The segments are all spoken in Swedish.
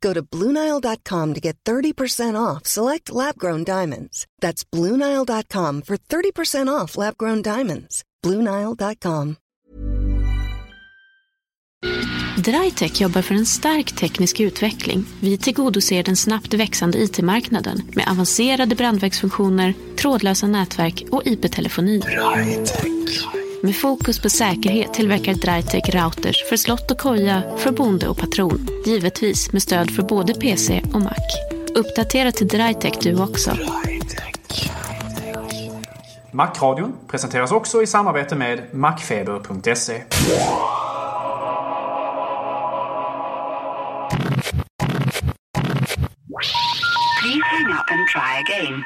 Go to BlueNile.com to get 30% off select lab-grown diamonds. That's BlueNile.com for 30% off lab-grown diamonds. BlueNile.com. Drytech jobbar för en stark teknisk utveckling. Vi tillgodoser den snabbt växande IT-marknaden med avancerade brandvägsfunktioner, trådlösa nätverk och IP-telefoni. Med fokus på säkerhet tillverkar Drytech routers för slott och koja, för bonde och patron. Givetvis med stöd för både PC och Mac. Uppdatera till Drytech du också. Macradion presenteras också i samarbete med macfeber.se. Please hang up and try again.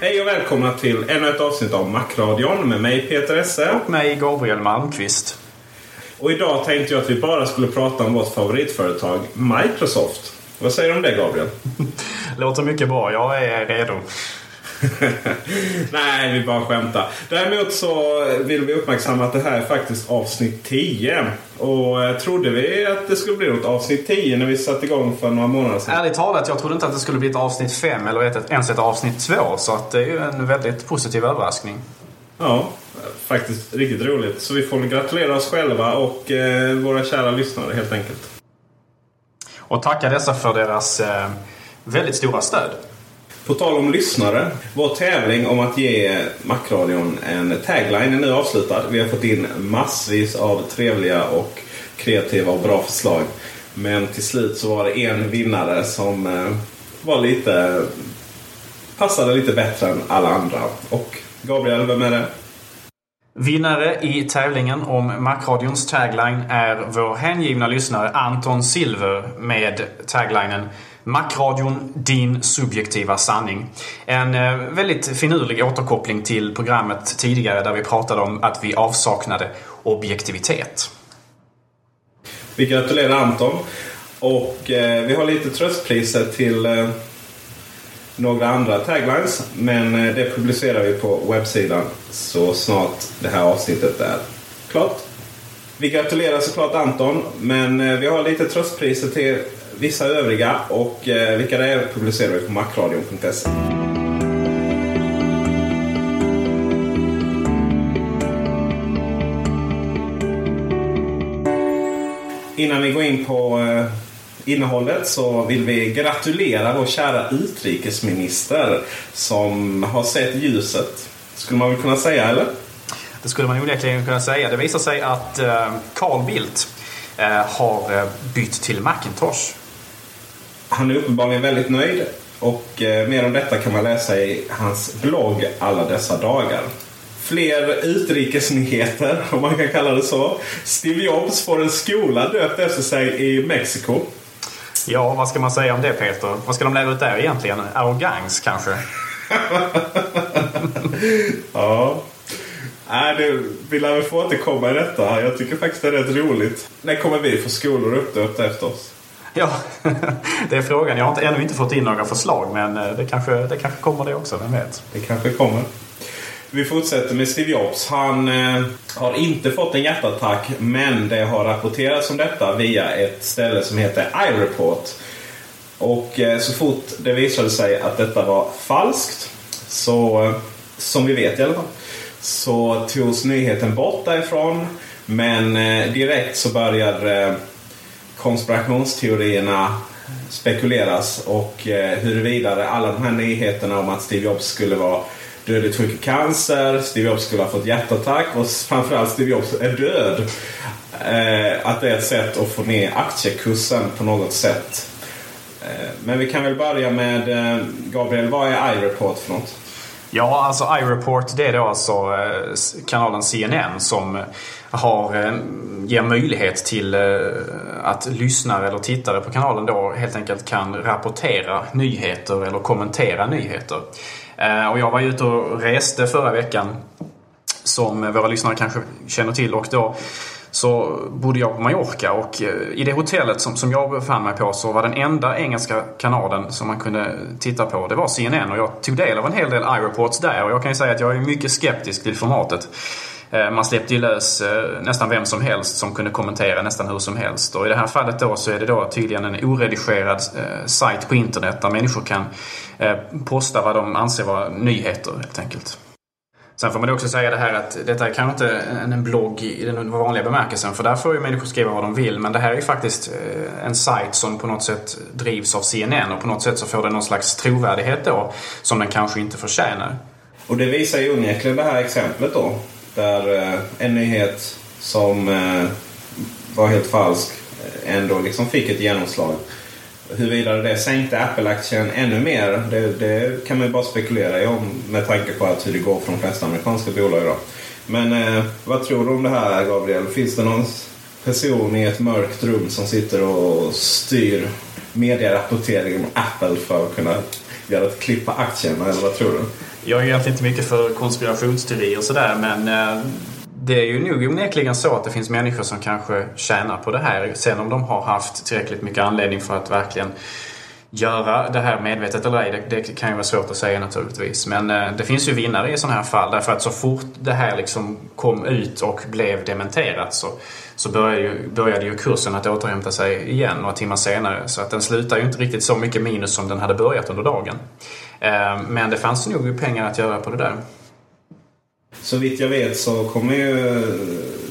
Hej och välkomna till ännu ett avsnitt av Macradion med mig Peter Esse. Och mig Gabriel Malmqvist. Och idag tänkte jag att vi bara skulle prata om vårt favoritföretag Microsoft. Vad säger du om det Gabriel? Låter mycket bra. Jag är redo. Nej, vi bara skämtar. Däremot så vill vi uppmärksamma att det här är faktiskt avsnitt 10. Och eh, trodde vi att det skulle bli något avsnitt 10 när vi satte igång för några månader sedan? Ärligt talat, jag trodde inte att det skulle bli ett avsnitt 5 eller ett, ens ett avsnitt 2. Så att det är ju en väldigt positiv överraskning. Ja, faktiskt riktigt roligt. Så vi får gratulera oss själva och eh, våra kära lyssnare helt enkelt. Och tacka dessa för deras eh, väldigt stora stöd. På tal om lyssnare. Vår tävling om att ge Macradion en tagline är nu avslutad. Vi har fått in massvis av trevliga och kreativa och bra förslag. Men till slut så var det en vinnare som eh, var lite... Passade lite bättre än alla andra. Och Gabriel, vem är det? Vinnare i tävlingen om Macradions tagline är vår hängivna lyssnare Anton Silver med taglinen Macradion, din subjektiva sanning. En eh, väldigt finurlig återkoppling till programmet tidigare där vi pratade om att vi avsaknade objektivitet. Vi gratulerar Anton. Och eh, vi har lite tröstpriser till eh, några andra taglines. Men eh, det publicerar vi på webbsidan så snart det här avsnittet är klart. Vi gratulerar såklart Anton, men eh, vi har lite tröstpriser till vissa övriga. Och eh, vilka det är publicerar vi på macradion.se. Innan vi går in på eh, innehållet så vill vi gratulera vår kära utrikesminister som har sett ljuset. Skulle man väl kunna säga, eller? Det skulle man onekligen kunna säga. Det visar sig att eh, Carl Bildt eh, har eh, bytt till Macintosh. Han är uppenbarligen väldigt nöjd. Och eh, mer om detta kan man läsa i hans blogg alla dessa dagar. Fler utrikesnyheter, om man kan kalla det så. Steve Jobs får en skola döpt efter sig i Mexiko. Ja, vad ska man säga om det Peter? Vad ska de lära ut där egentligen? Arrogans kanske? ja. Nej, det, vi lär väl få återkomma i detta. Jag tycker faktiskt det är rätt roligt. När kommer vi få skolor uppdöpta efter oss? Ja, det är frågan. Jag har inte, ännu inte fått in några förslag men eh, det kanske, det kanske kommer det också, vem vet? Det kanske kommer. Vi fortsätter med Steve Jobs. Han eh, har inte fått en hjärtattack men det har rapporterats om detta via ett ställe som heter iReport. Och eh, så fort det visade sig att detta var falskt, så, eh, som vi vet i alla fall, så togs nyheten bort därifrån. Men eh, direkt så började eh, konspirationsteorierna spekuleras och eh, huruvida alla de här nyheterna om att Steve Jobs skulle vara dödligt sjuk i cancer, Steve Jobs skulle ha fått hjärtattack och framförallt Steve Jobs är död. Eh, att det är ett sätt att få ner aktiekursen på något sätt. Eh, men vi kan väl börja med eh, Gabriel, vad är iReport för något? Ja, alltså iReport det är då alltså eh, kanalen CNN som har, eh, ger möjlighet till eh, att lyssnare eller tittare på kanalen då helt enkelt kan rapportera nyheter eller kommentera nyheter. Eh, och jag var ute och reste förra veckan som våra lyssnare kanske känner till och då så bodde jag på Mallorca och i det hotellet som, som jag befann mig på så var den enda engelska kanalen som man kunde titta på, det var CNN. Och jag tog del av en hel del iReports där och jag kan ju säga att jag är mycket skeptisk till formatet. Eh, man släppte ju lös eh, nästan vem som helst som kunde kommentera nästan hur som helst. Och i det här fallet då så är det då tydligen en oredigerad eh, sajt på internet där människor kan posta vad de anser vara nyheter helt enkelt. Sen får man också säga det här att detta är kanske inte en blogg i den vanliga bemärkelsen för där får ju människor skriva vad de vill. Men det här är ju faktiskt en sajt som på något sätt drivs av CNN och på något sätt så får den någon slags trovärdighet då som den kanske inte förtjänar. Och det visar ju onekligen det här exemplet då. Där eh, en nyhet som eh, var helt falsk eh, ändå liksom fick ett genomslag. Huruvida det sänkte Apple-aktien ännu mer, det, det, kan man ju bara spekulera i om med tanke på att hur det går för de flesta amerikanska bolag idag. Men eh, vad tror du om det här Gabriel? Finns det någon person i ett mörkt rum som sitter och styr medierapporteringen om Apple för att kunna göra ett klipp på aktien? Eller vad tror du? Jag är egentligen inte mycket för konspirationsteorier och sådär men eh, det är ju nog onekligen så att det finns människor som kanske tjänar på det här. Sen om de har haft tillräckligt mycket anledning för att verkligen göra det här medvetet eller ej, det, det kan ju vara svårt att säga naturligtvis. Men eh, det finns ju vinnare i sådana här fall därför att så fort det här liksom kom ut och blev dementerat så, så började, ju, började ju kursen att återhämta sig igen några timmar senare. Så att den slutar ju inte riktigt så mycket minus som den hade börjat under dagen. Eh, men det fanns nog pengar att göra på det där. Så vitt jag vet så kommer ju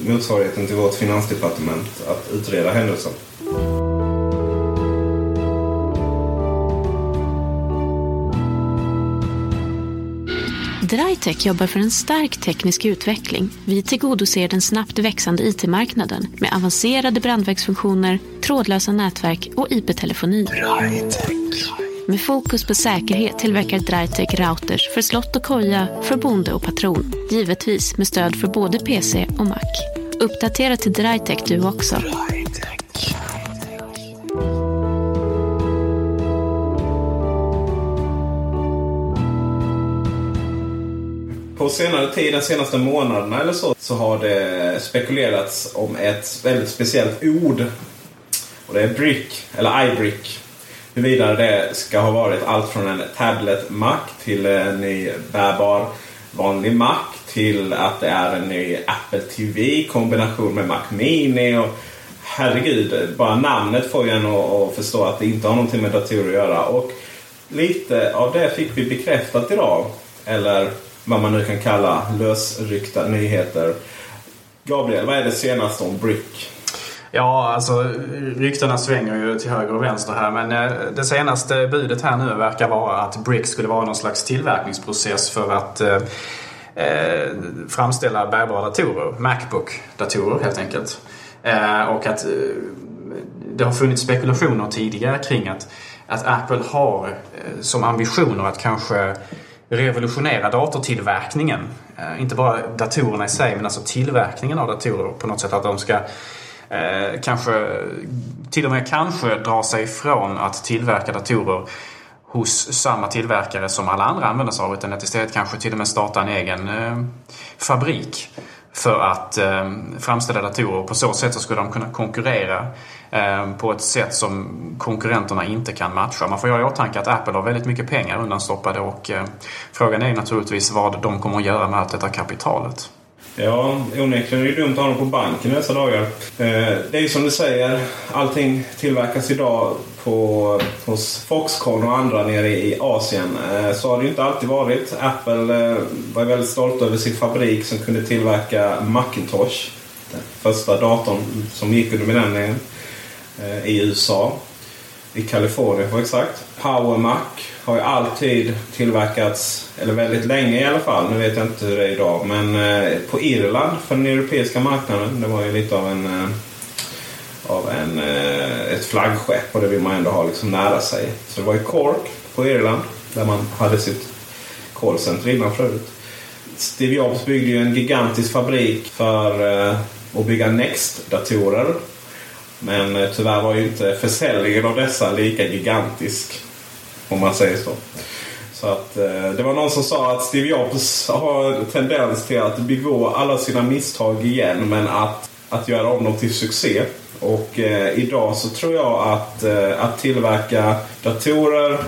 motsvarigheten till vårt finansdepartement att utreda händelsen. Drytech jobbar för en stark teknisk utveckling. Vi tillgodoser den snabbt växande IT-marknaden med avancerade brandvägsfunktioner, trådlösa nätverk och IP-telefoni. Med fokus på säkerhet tillverkar Drytech routers för slott och koja, för bonde och patron. Givetvis med stöd för både PC och Mac. Uppdatera till Drytech du också. På senare tid, de senaste månaderna eller så, så har det spekulerats om ett väldigt speciellt ord. Och det är brick, eller iBrick. Huruvida det ska ha varit allt från en tablet Mac till en ny bärbar vanlig Mac till att det är en ny Apple TV i kombination med Mac Mini. Och herregud, bara namnet får ju en att förstå att det inte har någonting med datorer att göra. Och lite av det fick vi bekräftat idag. Eller vad man nu kan kalla lösryckta nyheter. Gabriel, vad är det senaste om Brick? Ja, alltså ryktena svänger ju till höger och vänster här men eh, det senaste budet här nu verkar vara att Brick skulle vara någon slags tillverkningsprocess för att eh, eh framställa bärbara datorer, Macbook-datorer helt enkelt. Eh, och att eh, det har funnits spekulationer tidigare kring att, att Apple har eh, som ambitioner att kanske revolutionera datortillverkningen. Eh, inte bara datorerna i sig men alltså tillverkningen av datorer på något sätt. Att de ska Eh, kanske till och med kanske dra sig ifrån att tillverka datorer hos samma tillverkare som alla andra använder sig av utan att istället kanske till och med starta en egen eh, fabrik för att eh, framställa datorer. På så sätt så skulle de kunna konkurrera eh, på ett sätt som konkurrenterna inte kan matcha. Man får ha i åtanke att Apple har väldigt mycket pengar undanstoppade och eh, frågan är naturligtvis vad de kommer att göra med allt detta kapitalet. Ja, onekligen är det dumt att ha dem på banken dessa dagar. Eh, det är ju som du säger, allting tillverkas idag på, hos Foxconn och andra nere i Asien. Eh, så har det ju inte alltid varit. Apple eh, var väldigt stolt över sin fabrik som kunde tillverka Macintosh. Den första datorn som gick under benämningen i USA. I Kalifornien för exakt. Power Mac har ju alltid tillverkats, eller väldigt länge i alla fall, nu vet jag inte hur det är idag, men eh, på Irland för den europeiska marknaden. Det var ju lite av en eh, av en, eh, ett flaggskepp och det vill man ändå ha liksom nära sig. Så det var i Cork på Irland där man hade sitt callcenter innan förut. Steve Jobs byggde ju en gigantisk fabrik för eh, att bygga Next-datorer. Men eh, tyvärr var ju inte försäljningen av dessa lika gigantisk om man säger så. Så att, eh, det var någon som sa att Steve Jobs har en tendens till att begå alla sina misstag igen men att, att göra om dem till succé. Och eh, idag så tror jag att, eh, att tillverka datorer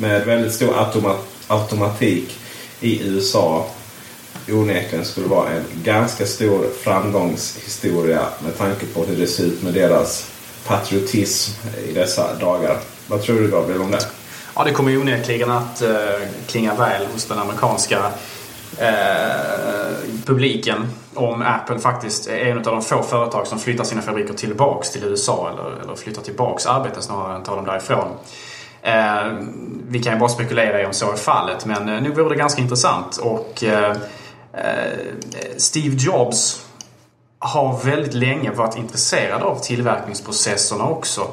med väldigt stor automat automatik i USA onekligen skulle vara en ganska stor framgångshistoria med tanke på hur det ser ut med deras patriotism i dessa dagar. Vad tror du Gabriel om det? Ja, det kommer onekligen att eh, klinga väl hos den amerikanska eh, publiken om Apple faktiskt är en av de få företag som flyttar sina fabriker tillbaks till USA eller, eller flyttar tillbaks arbete snarare än tar dem därifrån. Eh, vi kan ju bara spekulera i om så är fallet men eh, nu vore det ganska intressant och eh, Eh, Steve Jobs har väldigt länge varit intresserad av tillverkningsprocesserna också.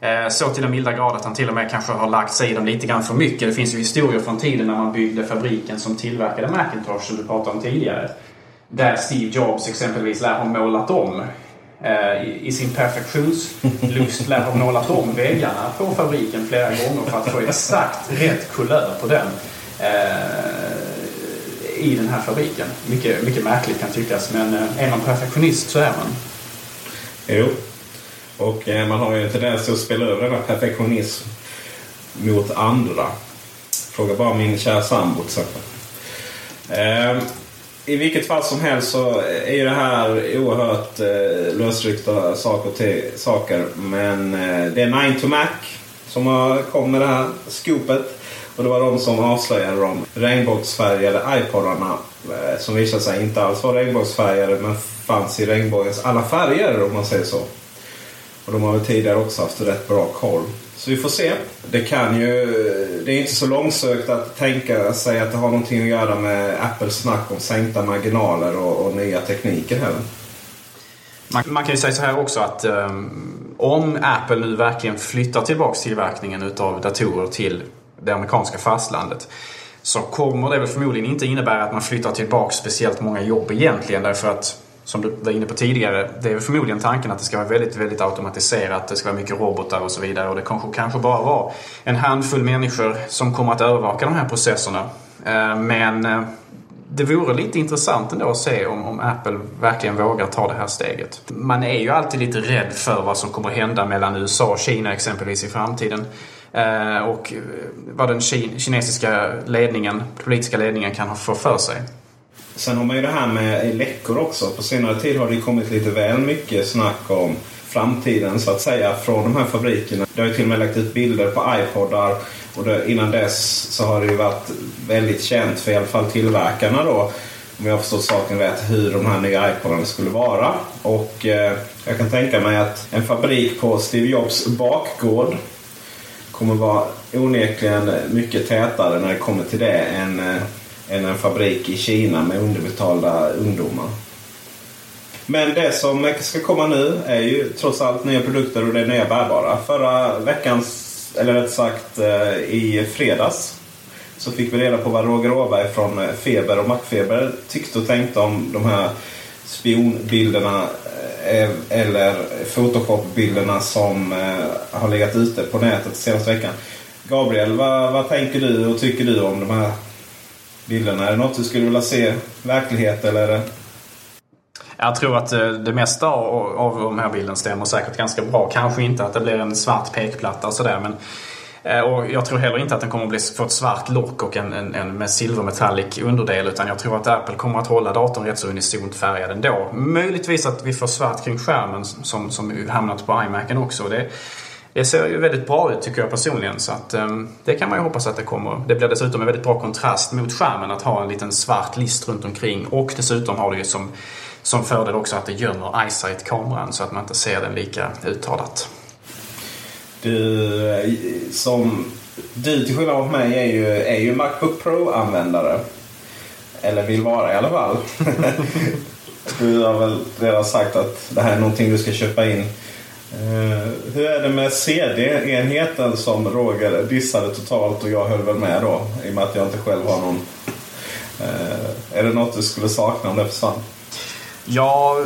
Eh, så till den milda grad att han till och med kanske har lagt sig i dem lite grann för mycket. Det finns ju historier från tiden när man byggde fabriken som tillverkade Macintosh som du pratade om tidigare. Där Steve Jobs exempelvis lär ha målat om eh, i sin perfektionslust lär ha målat om väggarna på fabriken flera gånger för att få exakt rätt kulör på den i den här fabriken. Mycket, mycket märkligt kan tyckas men eh, är man perfektionist så är man. Jo, och eh, man har ju en tendens att spela över denna perfektionism mot andra. Fråga bara min kära sambo till exempel. Eh, I vilket fall som helst så är ju det här oerhört eh, lösryckta saker, saker. Men eh, det är 9 to Mac som har kommit med det här skopet. Och det var de som avslöjade de regnbågsfärgade iPodarna eh, som visade sig inte alls vara regnbågsfärgade men fanns i regnbågens alla färger om man säger så. Och de har väl tidigare också haft rätt bra koll. Så vi får se. Det kan ju... Det är inte så långsökt att tänka sig att det har någonting att göra med Apples snack om sänkta marginaler och, och nya tekniker heller. Man, man, kan ju säga så här också att um, om Apple nu verkligen flyttar tillbaks tillverkningen utav datorer till det amerikanska fastlandet så kommer det väl förmodligen inte innebära att man flyttar tillbaka speciellt många jobb egentligen därför att som du var inne på tidigare, det är förmodligen tanken att det ska vara väldigt, väldigt automatiserat. Det ska vara mycket robotar och så vidare. Och det kanske, kanske bara var en handfull människor som kommer att övervaka de här processerna. Eh, men eh, det vore lite intressant ändå att se om, om Apple verkligen vågar ta det här steget. Man är ju alltid lite rädd för vad som kommer hända mellan USA och Kina exempelvis i framtiden. Eh, och eh, vad den kinesiska ledningen, politiska ledningen kan få för sig. Sen har man ju det här med läckor också. På senare tid har det kommit lite väl mycket snack om framtiden så att säga från de här fabrikerna. Det har ju till och med lagt ut bilder på iPodar och det, innan dess så har det ju varit väldigt känt för i alla fall tillverkarna då om jag har förstått saken rätt, hur de här nya iPodarna skulle vara. Och eh, jag kan tänka mig att en fabrik på Steve Jobs bakgård kommer vara onekligen mycket tätare när det kommer till det än eh, än en fabrik i Kina med underbetalda ungdomar. Men det som ska komma nu är ju trots allt nya produkter och det är nya bärbara. Förra veckans, eller rätt sagt eh, i fredags, så fick vi reda på vad Roger Åberg från Feber och Macfeber tyckte och tänkte om de här spionbilderna Eh, eller Photoshop-bilderna som eh, har legat ute på nätet senaste veckan. Gabriel, vad, vad tänker du och tycker du om de här bilderna? Är det något du skulle vilja se verklighet eller? Jag tror att eh, det mesta av, av de här bilderna stämmer säkert ganska bra. Kanske inte att det blir en svart pekplatta och sådär men Eh, och jag tror heller inte att den kommer att bli, få ett svart lock och en, en, en med silvermetallic underdel. Utan jag tror att Apple kommer att hålla datorn rätt så unisont färgad ändå. Möjligtvis att vi får svart kring skärmen som, som hamnat på iMacen också. Det, det ser ju väldigt bra ut tycker jag personligen. Så att, um, det kan man ju hoppas att det kommer. Det blir dessutom en väldigt bra kontrast mot skärmen att ha en liten svart list runt omkring. Och dessutom har det ju som, som fördel också att det gömmer iSight-kameran så att man inte ser den lika uttalat. Du, som, du till skillnad mot mig är ju, är ju Macbook Pro-användare. Eller vill vara i alla fall. du har väl redan sagt att det här är någonting du ska köpa in Uh, hur är det med CD-enheten som Roger dissade totalt och jag höll väl med då i och med att jag inte själv har någon. Uh, är det något du skulle sakna om det försvann? Ja,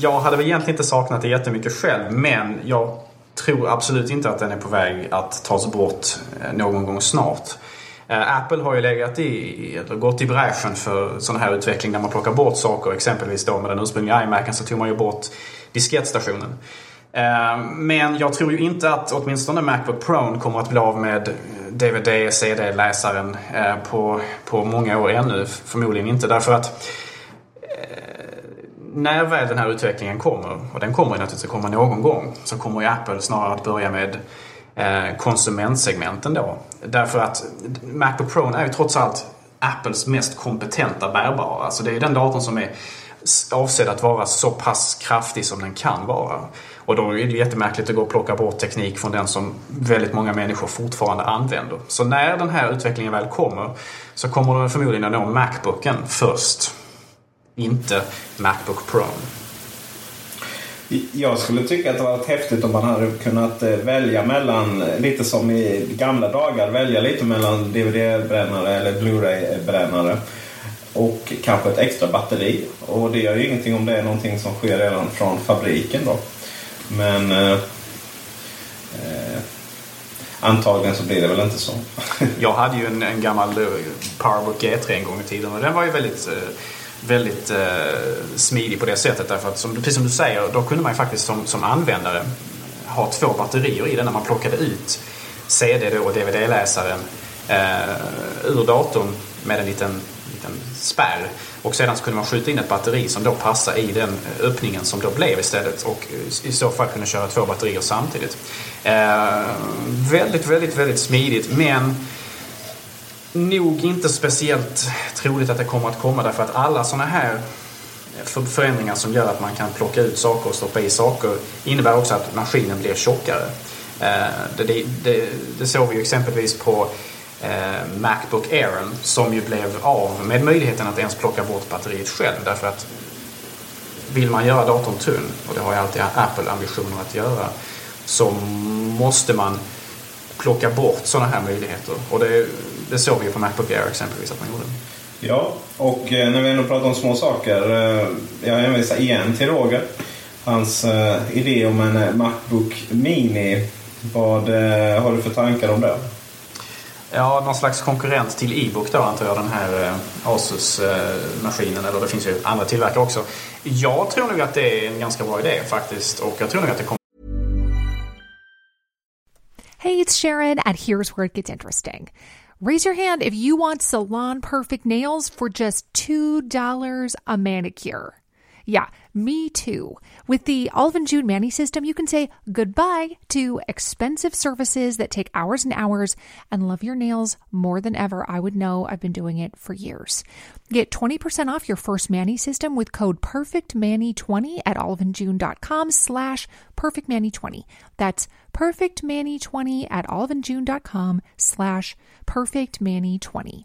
jag hade väl egentligen inte saknat det jättemycket själv men jag tror absolut inte att den är på väg att tas bort eh, någon gång snart. Eh, Apple har ju legat i, eller gått i bräschen för sån här utveckling där man plockar bort saker. Exempelvis då med den ursprungliga iMacen så tog man ju bort diskettstationen. Eh, men jag tror ju inte att åtminstone Macbook Pro kommer att bli av med DVD, CD-läsaren på, på många år ännu. Förmodligen inte därför att när väl den här utvecklingen kommer, och den kommer ju naturligtvis att komma någon gång, så kommer ju Apple snarare att börja med eh, konsumentsegmenten då. Därför att Macbook Pro är ju trots allt Apples mest kompetenta bärbara. Alltså det är den datorn som är avsedd att vara så pass kraftig som den kan vara. Och då är det jättemärkligt att gå och plocka bort teknik från den som väldigt många människor fortfarande använder. Så när den här utvecklingen väl kommer så kommer den förmodligen att nå Macbooken först. Inte Macbook Pro. Jag skulle tycka att det var häftigt om man hade kunnat eh, välja mellan, lite som i gamla dagar, välja lite mellan DVD-brännare eller Blu-ray-brännare. Och kanske ett extra batteri. Och det gör ju ingenting om det är någonting som sker redan från fabriken då. Men eh, eh, antagligen så blir det väl inte så. jag hade ju en, en gammal eh, Powerbook G3 en gång i tiden och den var ju väldigt eh, väldigt eh, smidig på det sättet. Därför att som, precis som du säger, då kunde man ju faktiskt som, som användare ha två batterier i den när man plockade ut CD och DVD-läsaren eh, ur datorn med en liten, liten spärr. Och sedan så kunde man skjuta in ett batteri som då passade i den öppningen som då blev istället och i så fall kunde köra två batterier samtidigt. Eh, väldigt, väldigt, väldigt smidigt men nog inte speciellt troligt att det kommer att komma därför att alla sådana här förändringar som gör att man kan plocka ut saker och stoppa i saker innebär också att maskinen blir tjockare. Eh, det, det, det, det såg vi ju exempelvis på eh, Macbook Air som ju blev av med möjligheten att ens plocka bort batteriet själv. Därför att vill man göra datorn tunn, och det har ju alltid Apple ambitioner att göra, så måste man plocka bort sådana här möjligheter. Och det, det såg vi ju på Macbook Air exempelvis att man gjorde. Ja, och eh, när vi ändå pratar om små saker. Eh, jag hänvisar igen till Roger. Hans eh, idé om en Macbook Mini. Vad har du för tankar om det? Ja, någon slags konkurrent till e-book då antar jag, den här Asus-maskinen. Eller det finns ju andra tillverkare också. Jag tror nog att det är en ganska bra idé faktiskt. Och jag tror nog att det kommer Hey, it's Sharon, and here's where it gets interesting. Raise your hand if you want salon perfect nails for just $2 a manicure. Yeah, me too. With the Olive and June Manny system, you can say goodbye to expensive services that take hours and hours and love your nails more than ever. I would know I've been doing it for years. Get 20% off your first Manny system with code PERFECTManny20 at oliveandjune.com slash PERFECTManny20. That's PERFECTManny20 at oliveandjune.com slash PERFECTManny20.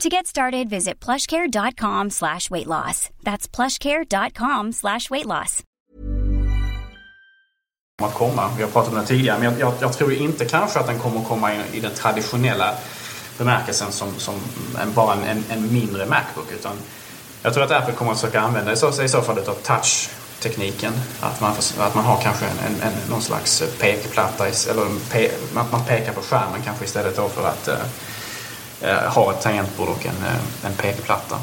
To get started, visit plushcare.com slash weight loss. That's plushcare.com slash weight loss. att komma. Vi har pratat om det tidigare, men jag, jag, jag tror inte kanske att den kommer att komma i, i den traditionella bemärkelsen som, som en, bara en, en, en mindre Macbook. Utan jag tror att Apple kommer att försöka använda sig i så fall av touch-tekniken. Att man, att man har kanske en, en, en, någon slags pekplatta, eller pe, att man pekar på skärmen kanske istället då för att eh, eh, ha ett tangentbord och en, eh, en pekplatta.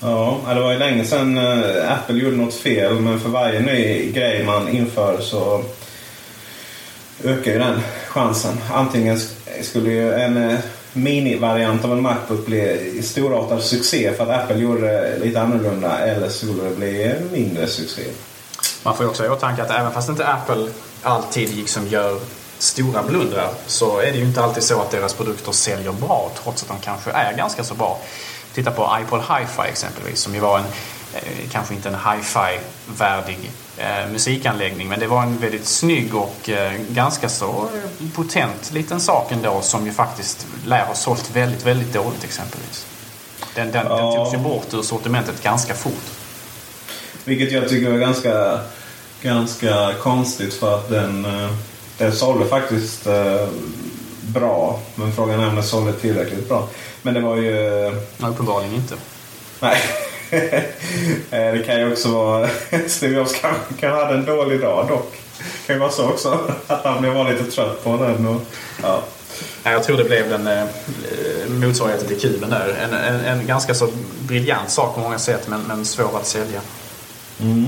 Ja, det var ju länge sedan eh, Apple gjorde något fel men för varje ny grej man inför så ökar ju den chansen. Antingen skulle ju en mini-variant av en Macbook bli storartad succé för att Apple gjorde lite annorlunda eller så skulle det bli mindre succé. Man får ju också ha i åtanke att även fast inte Apple alltid liksom gör stora blundrar så är det ju inte alltid så att deras produkter säljer bra trots att de kanske är ganska så bra. Titta på iPod Hi-Fi exempelvis som ju var en, eh, kanske inte en hi-fi värdig eh, musikanläggning men det var en väldigt snygg och eh, ganska så potent liten sak ändå som ju faktiskt lär ha sålt väldigt, väldigt dåligt exempelvis. Den, den, ja. den togs ju bort ur sortimentet ganska fort. Vilket jag tycker är ganska, ganska konstigt för att den, eh, den sålde faktiskt eh, bra. Men frågan är om den sålde tillräckligt bra. Men det var ju... Ja, uppenbarligen inte. Nej. det kan ju också vara... Steve Jobs kan, kan ha en dålig dag dock. Det kan ju vara så också. Att han blev lite trött på den. Och, ja. Jag tror det blev den eh, motsvarigheten till kuben där. En, en, en, ganska så briljant sak på många sätt men, men svår att sälja. Mm.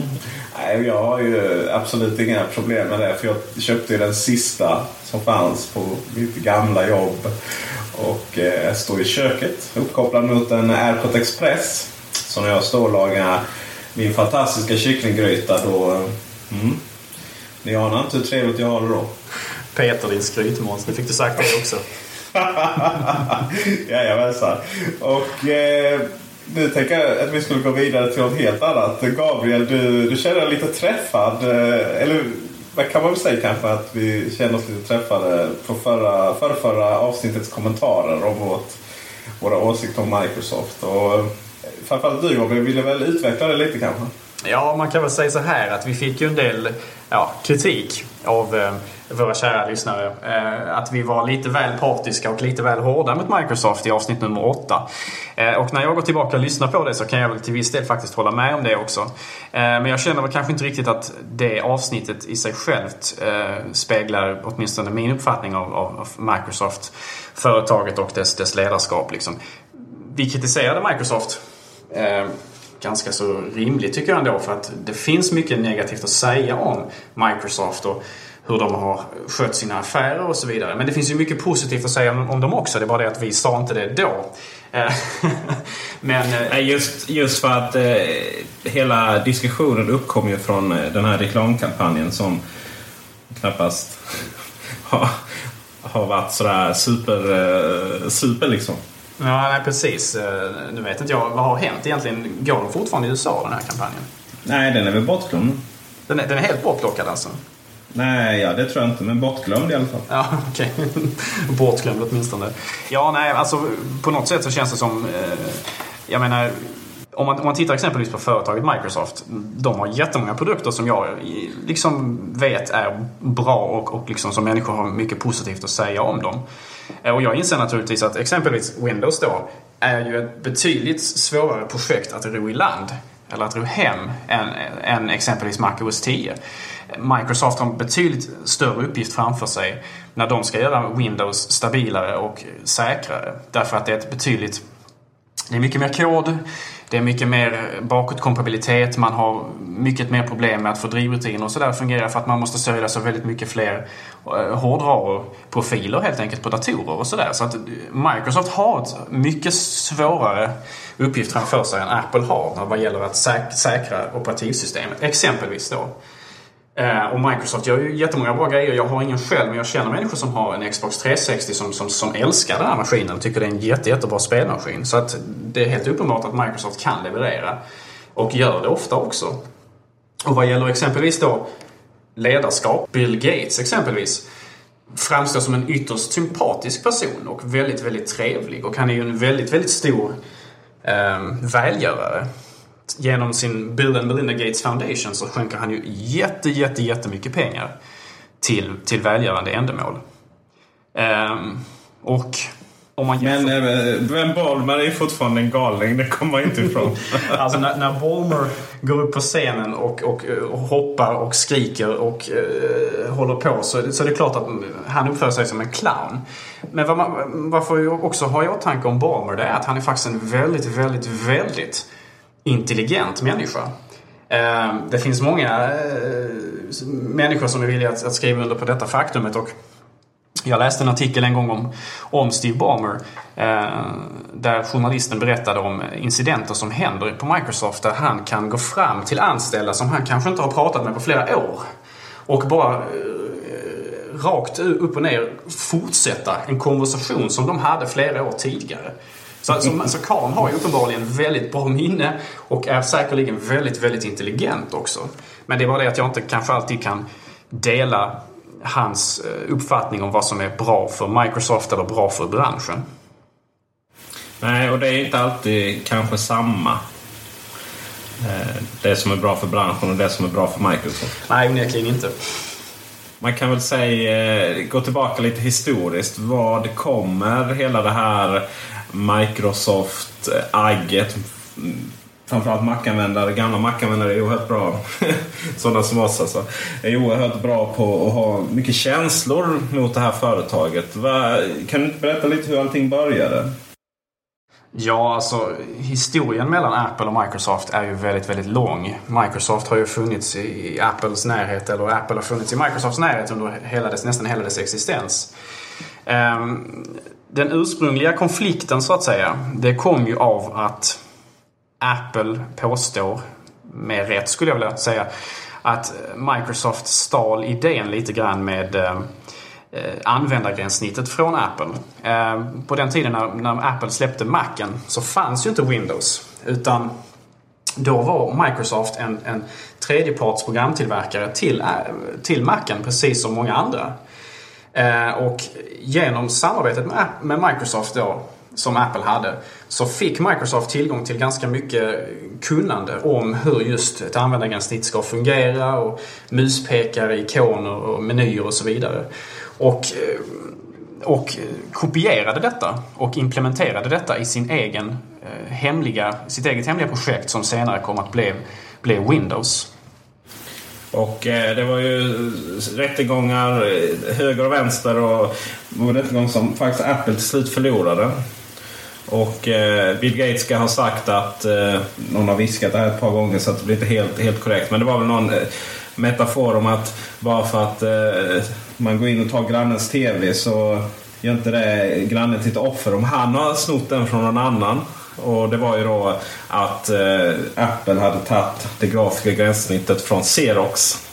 Nej, jag har ju absolut inga problem med det. För jag köpte ju den sista som fanns på mitt gamla jobb. Och eh, står i köket uppkopplad mot en Airport Express. Så när jag står och lagar min fantastiska kycklinggryta då... Mm, ni anar inte hur trevligt jag har det då. Peter din skrytmåns, nu fick du sagt det också. Jajamensan. Och eh, nu tänker jag att vi skulle gå vidare till något helt annat. Gabriel, du, du känner dig lite träffad. Eh, eller vad kan man väl säga kanske att vi känner oss lite träffade på förra, förra, förra avsnittets kommentarer om vårt, våra åsikter om Microsoft. Och eh, framförallt du Gabriel ville väl utveckla det lite kanske? Ja, man kan väl säga så här att vi fick ju en del ja, kritik av eh, våra kära lyssnare. Eh, att vi var lite väl partiska och lite väl hårda mot Microsoft i avsnitt nummer 8. Eh, och när jag går tillbaka och lyssnar på det så kan jag väl till viss del faktiskt hålla med om det också. Eh, men jag känner väl kanske inte riktigt att det avsnittet i sig självt speglar åtminstone min uppfattning av, av, Microsoft, företaget och dess, dess ledarskap. Liksom. Vi kritiserade Microsoft ganska så rimligt tycker jag ändå för att det finns mycket negativt att säga om Microsoft och hur de har skött sina affärer och så vidare. Men det finns ju mycket positivt att säga om, dem också. Det är bara det att vi sa inte det då. Eh, men, eh, just, just för att eh, hela diskussionen uppkom ju från eh, den här reklamkampanjen som knappast har, har varit sådär super, super liksom. Ja, nej, precis. Nu vet inte jag, vad har hänt egentligen? Går de fortfarande i USA den här kampanjen? Nej, den är väl bortglömd. Den är, den är helt bortlockad alltså? Nej, ja, det tror jag inte. Men bortglömd i alla fall. Ja, okej. Bortglömd åtminstone. Ja, nej, alltså på något sätt så känns det som... Eh, jag menar, om man, om man tittar exempelvis på företaget Microsoft. De har jättemånga produkter som jag eh, liksom vet är bra och, och liksom som människor har mycket positivt att säga om dem. Eh, och jag inser naturligtvis att exempelvis Windows då är ju ett betydligt svårare projekt att ro i land eller att ro hem än, än exempelvis Mac OS 10. Microsoft har en betydligt större uppgift framför sig när de ska göra Windows stabilare och säkrare. Därför att det är ett betydligt det är mycket mer kod, det är mycket mer bakåtkompatibilitet, man har mycket mer problem med att få drivrutiner och sådär fungera för att man måste sörja så väldigt mycket fler eh, hårdvaruprofiler helt enkelt på datorer och sådär. Så att Microsoft har ett mycket svårare uppgift framför sig än Apple har vad gäller att säk- säkra operativsystemet. Exempelvis då. Eh, och Microsoft gör ju jättemånga bra grejer. Jag har ingen själv, men jag känner människor som har en Xbox 360 som, som, som älskar den här maskinen och tycker det är en jätte, jättebra spelmaskin. Så att det är helt uppenbart att Microsoft kan leverera. Och gör det ofta också. Och vad gäller exempelvis då ledarskap, Bill Gates exempelvis, framstår som en ytterst sympatisk person och väldigt, väldigt trevlig. Och han är ju en väldigt, väldigt stor eh, välgörare. Genom sin Bill and Melinda Gates Foundation så skänker han ju jätte, jätte, jättemycket pengar till, till välgörande ändamål. Eh, och om man Men eh, Ben Ballmer är fortfarande en galning, det kommer man inte ifrån. Alltså när, när Ballmer går upp på scenen och, och, och hoppar och skriker och eh, håller på så, så är det klart att han uppför sig som en clown. Men vad man, varför jag också har i åtanke om Ballmer det är att han är faktiskt en väldigt, väldigt, väldigt intelligent människa. Eh, det finns många eh, människor som är villiga att, att skriva under på detta faktumet och jag läste en artikel en gång om, om Steve Ballmer eh, där journalisten berättade om incidenter som händer på Microsoft där han kan gå fram till anställda som han kanske inte har pratat med på flera år och bara eh, rakt upp och ner fortsätta en konversation som de hade flera år tidigare. Så, så, så Karl har ju uppenbarligen väldigt bra minne och är säkerligen väldigt, väldigt intelligent också. Men det är bara det att jag inte kanske alltid kan dela hans eh, uppfattning om vad som är bra för Microsoft eller bra för branschen. Nej, och det är inte alltid kanske samma. Eh, Det som är bra för branschen och det som är bra för Microsoft. Nej, onekligen inte. Man kan väl säga, eh, gå tillbaka lite historiskt. Vad kommer hela det här Microsoft-agget? Framförallt mackanvändare, gamla mackanvändare är oerhört bra. Sådana som oss alltså. Är oerhört bra på att ha mycket känslor mot det här företaget. Kan du inte berätta lite hur allting började? Ja, alltså historien mellan Apple och Microsoft är ju väldigt, väldigt lång. Microsoft har ju funnits i Apples närhet, eller Apple har funnits i Microsofts närhet under hela dess, nästan hela dess existens. Ehm, den ursprungliga konflikten så att säga, det kom ju av att Apple påstår, med rätt skulle jag vilja säga, att Microsoft stal idén lite grann med eh, användargränssnittet från Apple. Eh, på den tiden när, när Apple släppte Macen så fanns ju inte Windows. Utan då var Microsoft en, en tredjeparts programtillverkare till, eh, till Macen precis som många andra. Eh, och genom samarbetet med, med Microsoft då, som Apple hade, så fick Microsoft tillgång till ganska mycket kunnande om hur just ett användargränssnitt ska fungera och muspekare, ikoner och menyer och så vidare. Och, eh, och kopierade detta och implementerade detta i sin egen eh, hemliga, sitt eget hemliga projekt som senare kom att bli, bli Windows. Och eh, det var ju rättegångar eh, höger och vänster och det var en rättegång som faktiskt Apple till slut förlorade. Och eh, Bill Gates ska ha sagt att, eh, någon har viskat det här ett par gånger så att det blir inte helt, helt korrekt. Men det var väl någon eh, metafor om att bara för att eh, man går in och tar grannens TV så gör inte det grannen till ett offer om han har snott den från någon annan. Och det var ju då att eh, Apple hade tagit det grafiska gränssnittet från Xerox.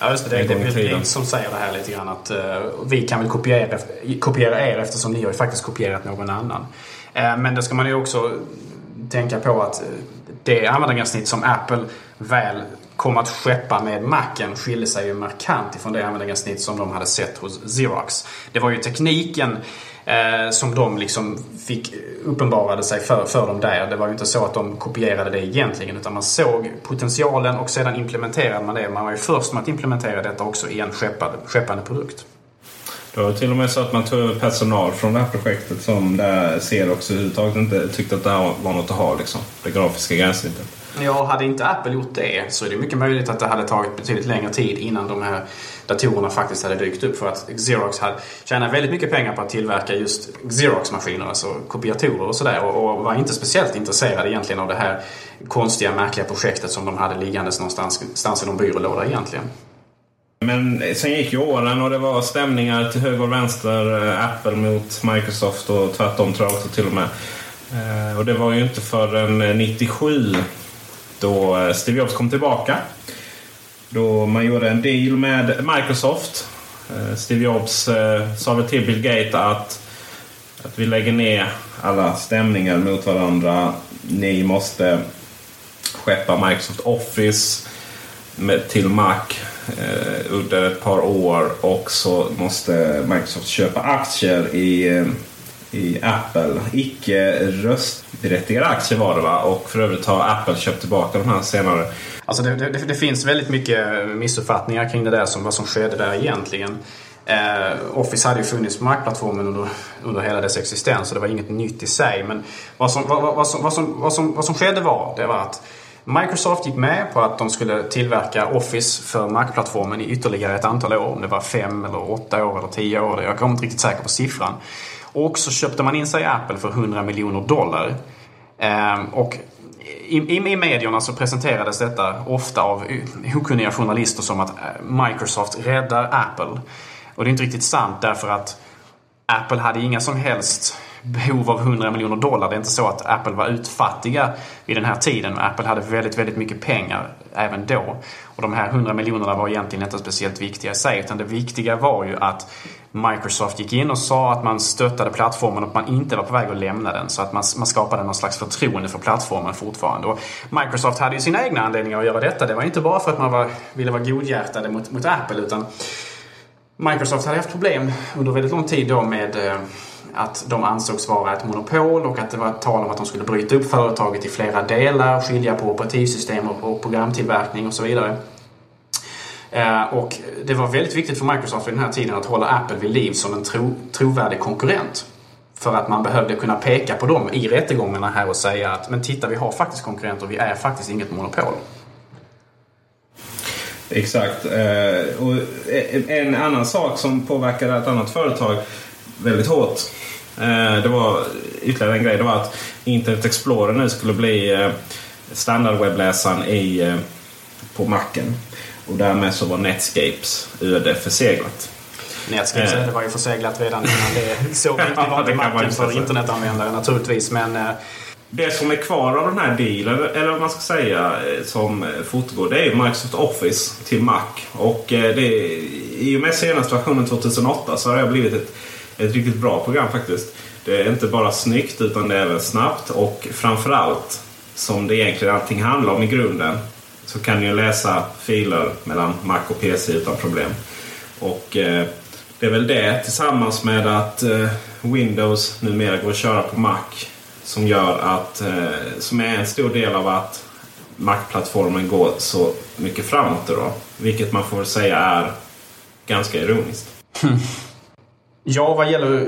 Ja, just det. Det är. Gates som säger det här lite grann att eh, vi kan väl kopiera, kopiera er eftersom ni har ju faktiskt kopierat någon annan. Eh, men det ska man ju också tänka på att eh, det användargränssnitt som Apple väl kom att skeppa med Macen skilde sig ju markant ifrån det användargränssnitt som de hade sett hos Xerox. Det var ju tekniken eh, som de liksom fick uppenbarade sig för, för dem där. Det var ju inte så att de kopierade det egentligen utan man såg potentialen och sedan implementerade man det. Man var ju först med att implementera detta också i en skeppande, skeppande produkt. Det var till och med så att man tog över personal från det här projektet som eh, där också överhuvudtaget inte tyckte att det här var något att ha. Liksom, det grafiska gränssnittet. Ja, hade inte Apple gjort det så är det mycket möjligt att det hade tagit betydligt längre tid innan de här datorerna faktiskt hade dykt upp. För att Xerox hade tjänat väldigt mycket pengar på att tillverka just Xerox-maskiner, alltså kopiatorer och sådär. Och var inte speciellt intresserade egentligen av det här konstiga, märkliga projektet som de hade liggandes någonstans, i någon byrålåda egentligen. Men sen gick ju åren och det var stämningar till höger och vänster. Eh, Apple mot Microsoft och tvärtom tror jag också till och med. Eh, och det var ju inte förrän eh, 97 då eh, Steve Jobs kom tillbaka. Då man gjorde en deal med Microsoft. Eh, Steve Jobs eh, sa väl till Bill Gates att, att vi lägger ner alla stämningar mot varandra. Ni måste skeppa Microsoft Office med, till Mac eh, under ett par år och så måste Microsoft köpa aktier i, i Apple. Icke röst berättigade aktier var det va? Och för övrigt har Apple köpt tillbaka de här senare. Alltså det, det, det finns väldigt mycket missuppfattningar kring det där som vad som skedde där egentligen. Eh, Office hade ju funnits på Mac-plattformen under, under hela dess existens så det var inget nytt i sig. Men vad som, vad, vad, som, vad, som, vad, som, vad som skedde var, det var att Microsoft gick med på att de skulle tillverka Office för Mac-plattformen i ytterligare ett antal år. Om det var fem eller åtta år eller tio år. Jag kommer inte riktigt säker på siffran. Och så köpte man in sig i Apple för 100 miljoner dollar. Ehm, och i, i, i medierna så presenterades detta ofta av okunniga journalister som att eh, Microsoft räddar Apple. Och det är inte riktigt sant därför att Apple hade inga som helst behov av 100 miljoner dollar. Det är inte så att Apple var utfattiga vid den här tiden. Apple hade väldigt, väldigt mycket pengar även då. Och de här 100 miljonerna var egentligen inte speciellt viktiga i sig. Utan det viktiga var ju att Microsoft gick in och sa att man stöttade plattformen och att man inte var på väg att lämna den. Så att man, man skapade någon slags förtroende för plattformen fortfarande. Och Microsoft hade ju sina egna anledningar att göra detta. Det var inte bara för att man var, ville vara godhjärtade mot, mot Apple utan Microsoft hade haft problem under väldigt lång tid då med eh, att de ansågs vara ett monopol och att det var tal om att de skulle bryta upp företaget i flera delar, skilja på operativsystem och programtillverkning och så vidare. Eh, och det var väldigt viktigt för Microsoft vid den här tiden att hålla Apple vid liv som en tro, trovärdig konkurrent. För att man behövde kunna peka på dem i rättegångarna här och säga att men titta vi har faktiskt konkurrenter, vi är faktiskt inget monopol. Exakt. Eh, och e- en annan sak som påverkade ett annat företag väldigt hårt. Eh, det var ytterligare en grej. Det var att Internet Explorer nu skulle bli standardwebbläsaren i, på Macen. Och därmed så var Netscapes öde förseglat. Netscapes öde var ju förseglat redan innan det så viktigt var inte Macen för internetanvändare naturligtvis. Men det som är kvar av den här dealen, eller vad man ska säga, som fortgår, det är Microsoft Office till Mac. Och det, i och med senaste versionen 2008 så har det blivit ett ett riktigt bra program faktiskt. Det är inte bara snyggt utan det är även snabbt och framförallt som det egentligen allting handlar om i grunden så kan ni läsa filer mellan Mac och PC utan problem. Och eh, det är väl det tillsammans med att eh, Windows numera går att köra på Mac som gör att, eh, som är en stor del av att Mac-plattformen går så mycket framåt då. Vilket man får säga är ganska ironiskt. Ja, vad gäller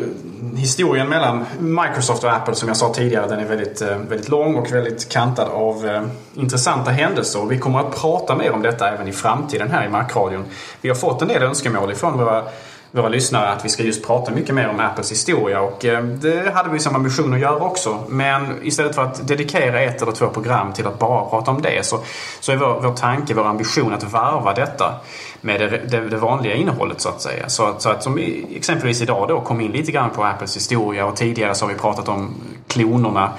historien mellan Microsoft och Apple som jag sa tidigare, den är väldigt, eh, väldigt lång och väldigt kantad av eh, intressanta händelser. Vi kommer att prata mer om detta även i framtiden här i Macradion. Vi har fått en del önskemål ifrån våra, våra lyssnare att vi ska just prata mycket mer om Apples historia och eh, det hade vi som ambition att göra också. Men istället för att dedikera ett eller två program till att bara prata om det så, så är vår, vår tanke, vår ambition att varva detta med det, det, det, vanliga innehållet så att säga. Så, så att som exempelvis idag då kom in lite grann på Apples historia och tidigare så har vi pratat om klonerna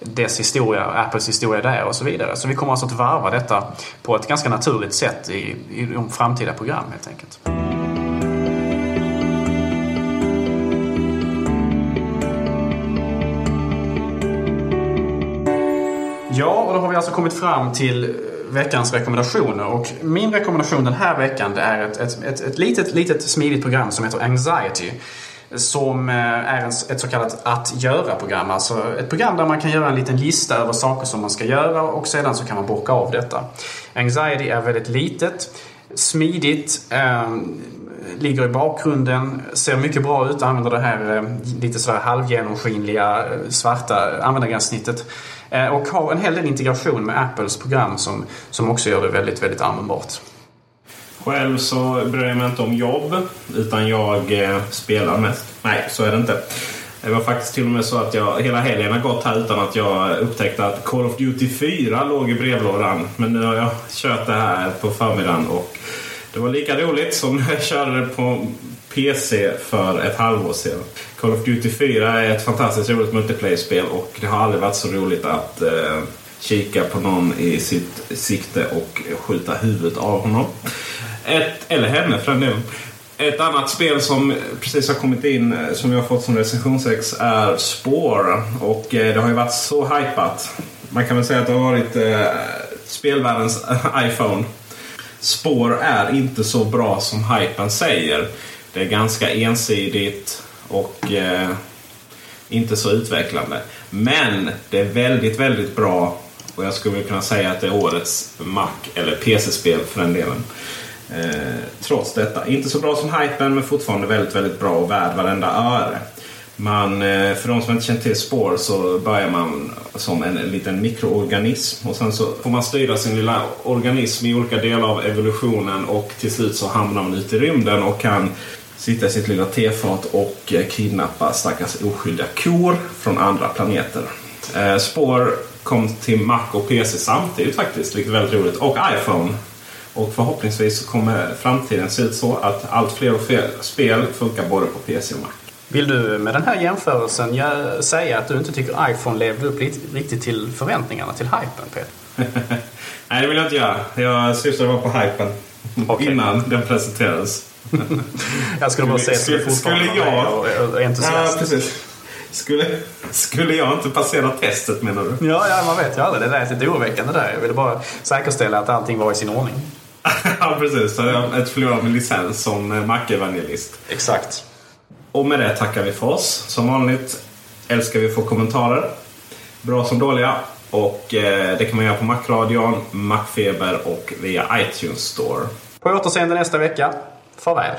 dess historia, Apples historia där och så vidare. Så vi kommer alltså att varva detta på ett ganska naturligt sätt i, i de framtida program helt enkelt. Ja, och då har vi alltså kommit fram till eh, veckans rekommendationer. Och min rekommendation den här veckan det är ett, ett, ett, ett litet, litet smidigt program som heter Anxiety. Som eh, är ett så kallat att göra-program. Alltså ett program där man kan göra en liten lista över saker som man ska göra och sedan så kan man bocka av detta. Anxiety är väldigt litet, smidigt, eh, ligger i bakgrunden, ser mycket bra ut, använder det här eh, lite sådär halvgenomskinliga eh, svarta användargränssnittet. Eh, och har en hel del integration med Apples program som, som också gör det väldigt, väldigt användbart. Själv så bryr jag mig inte om jobb utan jag eh, spelar mest. Nej, så är det inte. Det var faktiskt till och med så att jag hela helgen har gått här utan att jag upptäckte att Call of Duty 4 låg i brevlådan. Men nu har jag kört det här på förmiddagen och det var lika roligt som när jag körde det på PC för ett halvår sedan. Call of Duty 4 är ett fantastiskt roligt multiplayer-spel och det har aldrig varit så roligt att eh, kika på någon i sitt sikte och skjuta huvudet av honom. Ett, eller henne för den delen. Ett annat spel som precis har kommit in eh, som jag har fått som recensionsex är Spore. Och eh, det har ju varit så hypat. Man kan väl säga att det har varit eh, spelvärldens iPhone. Spår är inte så bra som hypen säger. Det är ganska ensidigt och eh, inte så utvecklande. Men det är väldigt, väldigt bra och jag skulle kunna säga att det är årets Mac eller PC-spel för den delen. Eh, trots detta. Inte så bra som hypen men fortfarande väldigt, väldigt bra och värd varenda öre. Man, eh, för de som inte känner till spår så börjar man som en liten mikroorganism. Och sen så får man styra sin lilla organism i olika delar av evolutionen och till slut så hamnar man ute i rymden och kan sitta i sitt lilla tefat och eh, kidnappa stackars oskyldiga kor från andra planeter. Eh, spår kom till Mac och PC samtidigt faktiskt, vilket är väldigt roligt. Och iPhone. Och förhoppningsvis kommer framtiden se ut så att allt fler och fler spel funkar både på PC och Mac. Vill du med den här jämförelsen säga att du inte tycker iPhone levde upp riktigt till förväntningarna, till hypen Peter? Nej, det vill jag inte göra. Jag syftade bara på hypen. Okay. Innan den presenterades. Jag skulle bara säga att du fortfarande skulle jag... och, entusiast. Ja, precis. Skulle, skulle jag inte passera testet menar du? Ja, ja man vet ju aldrig. Det lät lite oroväckande där. Jag ville bara säkerställa att allting var i sin ordning. ja, precis. Så jag ett förlorat min licens som Mac-evangelist. Exakt. Och med det tackar vi för oss. Som vanligt älskar vi att få kommentarer. Bra som dåliga. Och eh, det kan man göra på Macradion, Macfeber och via iTunes Store. På återseende nästa vecka. Farväl.